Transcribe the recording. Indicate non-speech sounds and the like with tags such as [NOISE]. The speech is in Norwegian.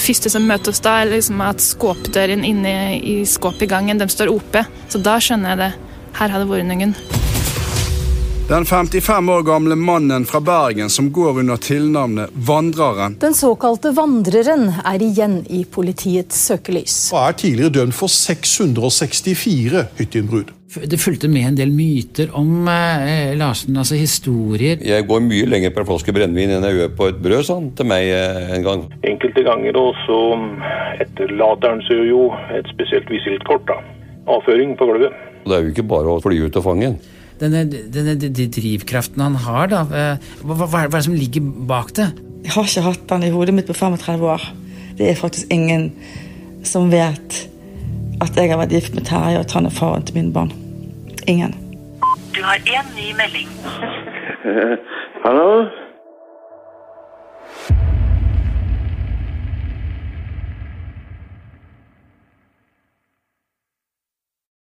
Det første som møter oss da, er liksom at skåpdøren inne i skåpet i gangen de står oppe. Så da skjønner jeg det. Her har det vært noen. Den 55 år gamle mannen fra Bergen som går under tilnavnet Vandreren. Den såkalte Vandreren er igjen i politiets søkelys. Og er tidligere dømt for 664 hytteinnbrudd. Det fulgte med en del myter om eh, Larsen, altså historier. Jeg går mye lenger på en flaske brennevin enn jeg gjør på et brød, sa han til meg eh, en gang. Enkelte ganger også etterlater han seg jo et spesielt visittkort. da. Avføring på gulvet. Det er jo ikke bare å fly ut og fange den. Denne, denne de drivkraften han har, da. eh, Hva, hva, hva er det som ligger bak det? Jeg har ikke hatt den i hodet mitt på 35 år. Det er faktisk ingen som vet at jeg har vært gift med Terje, og at han er faren til mine barn. Ingen. Du har én ny melding. [LAUGHS] Hallo?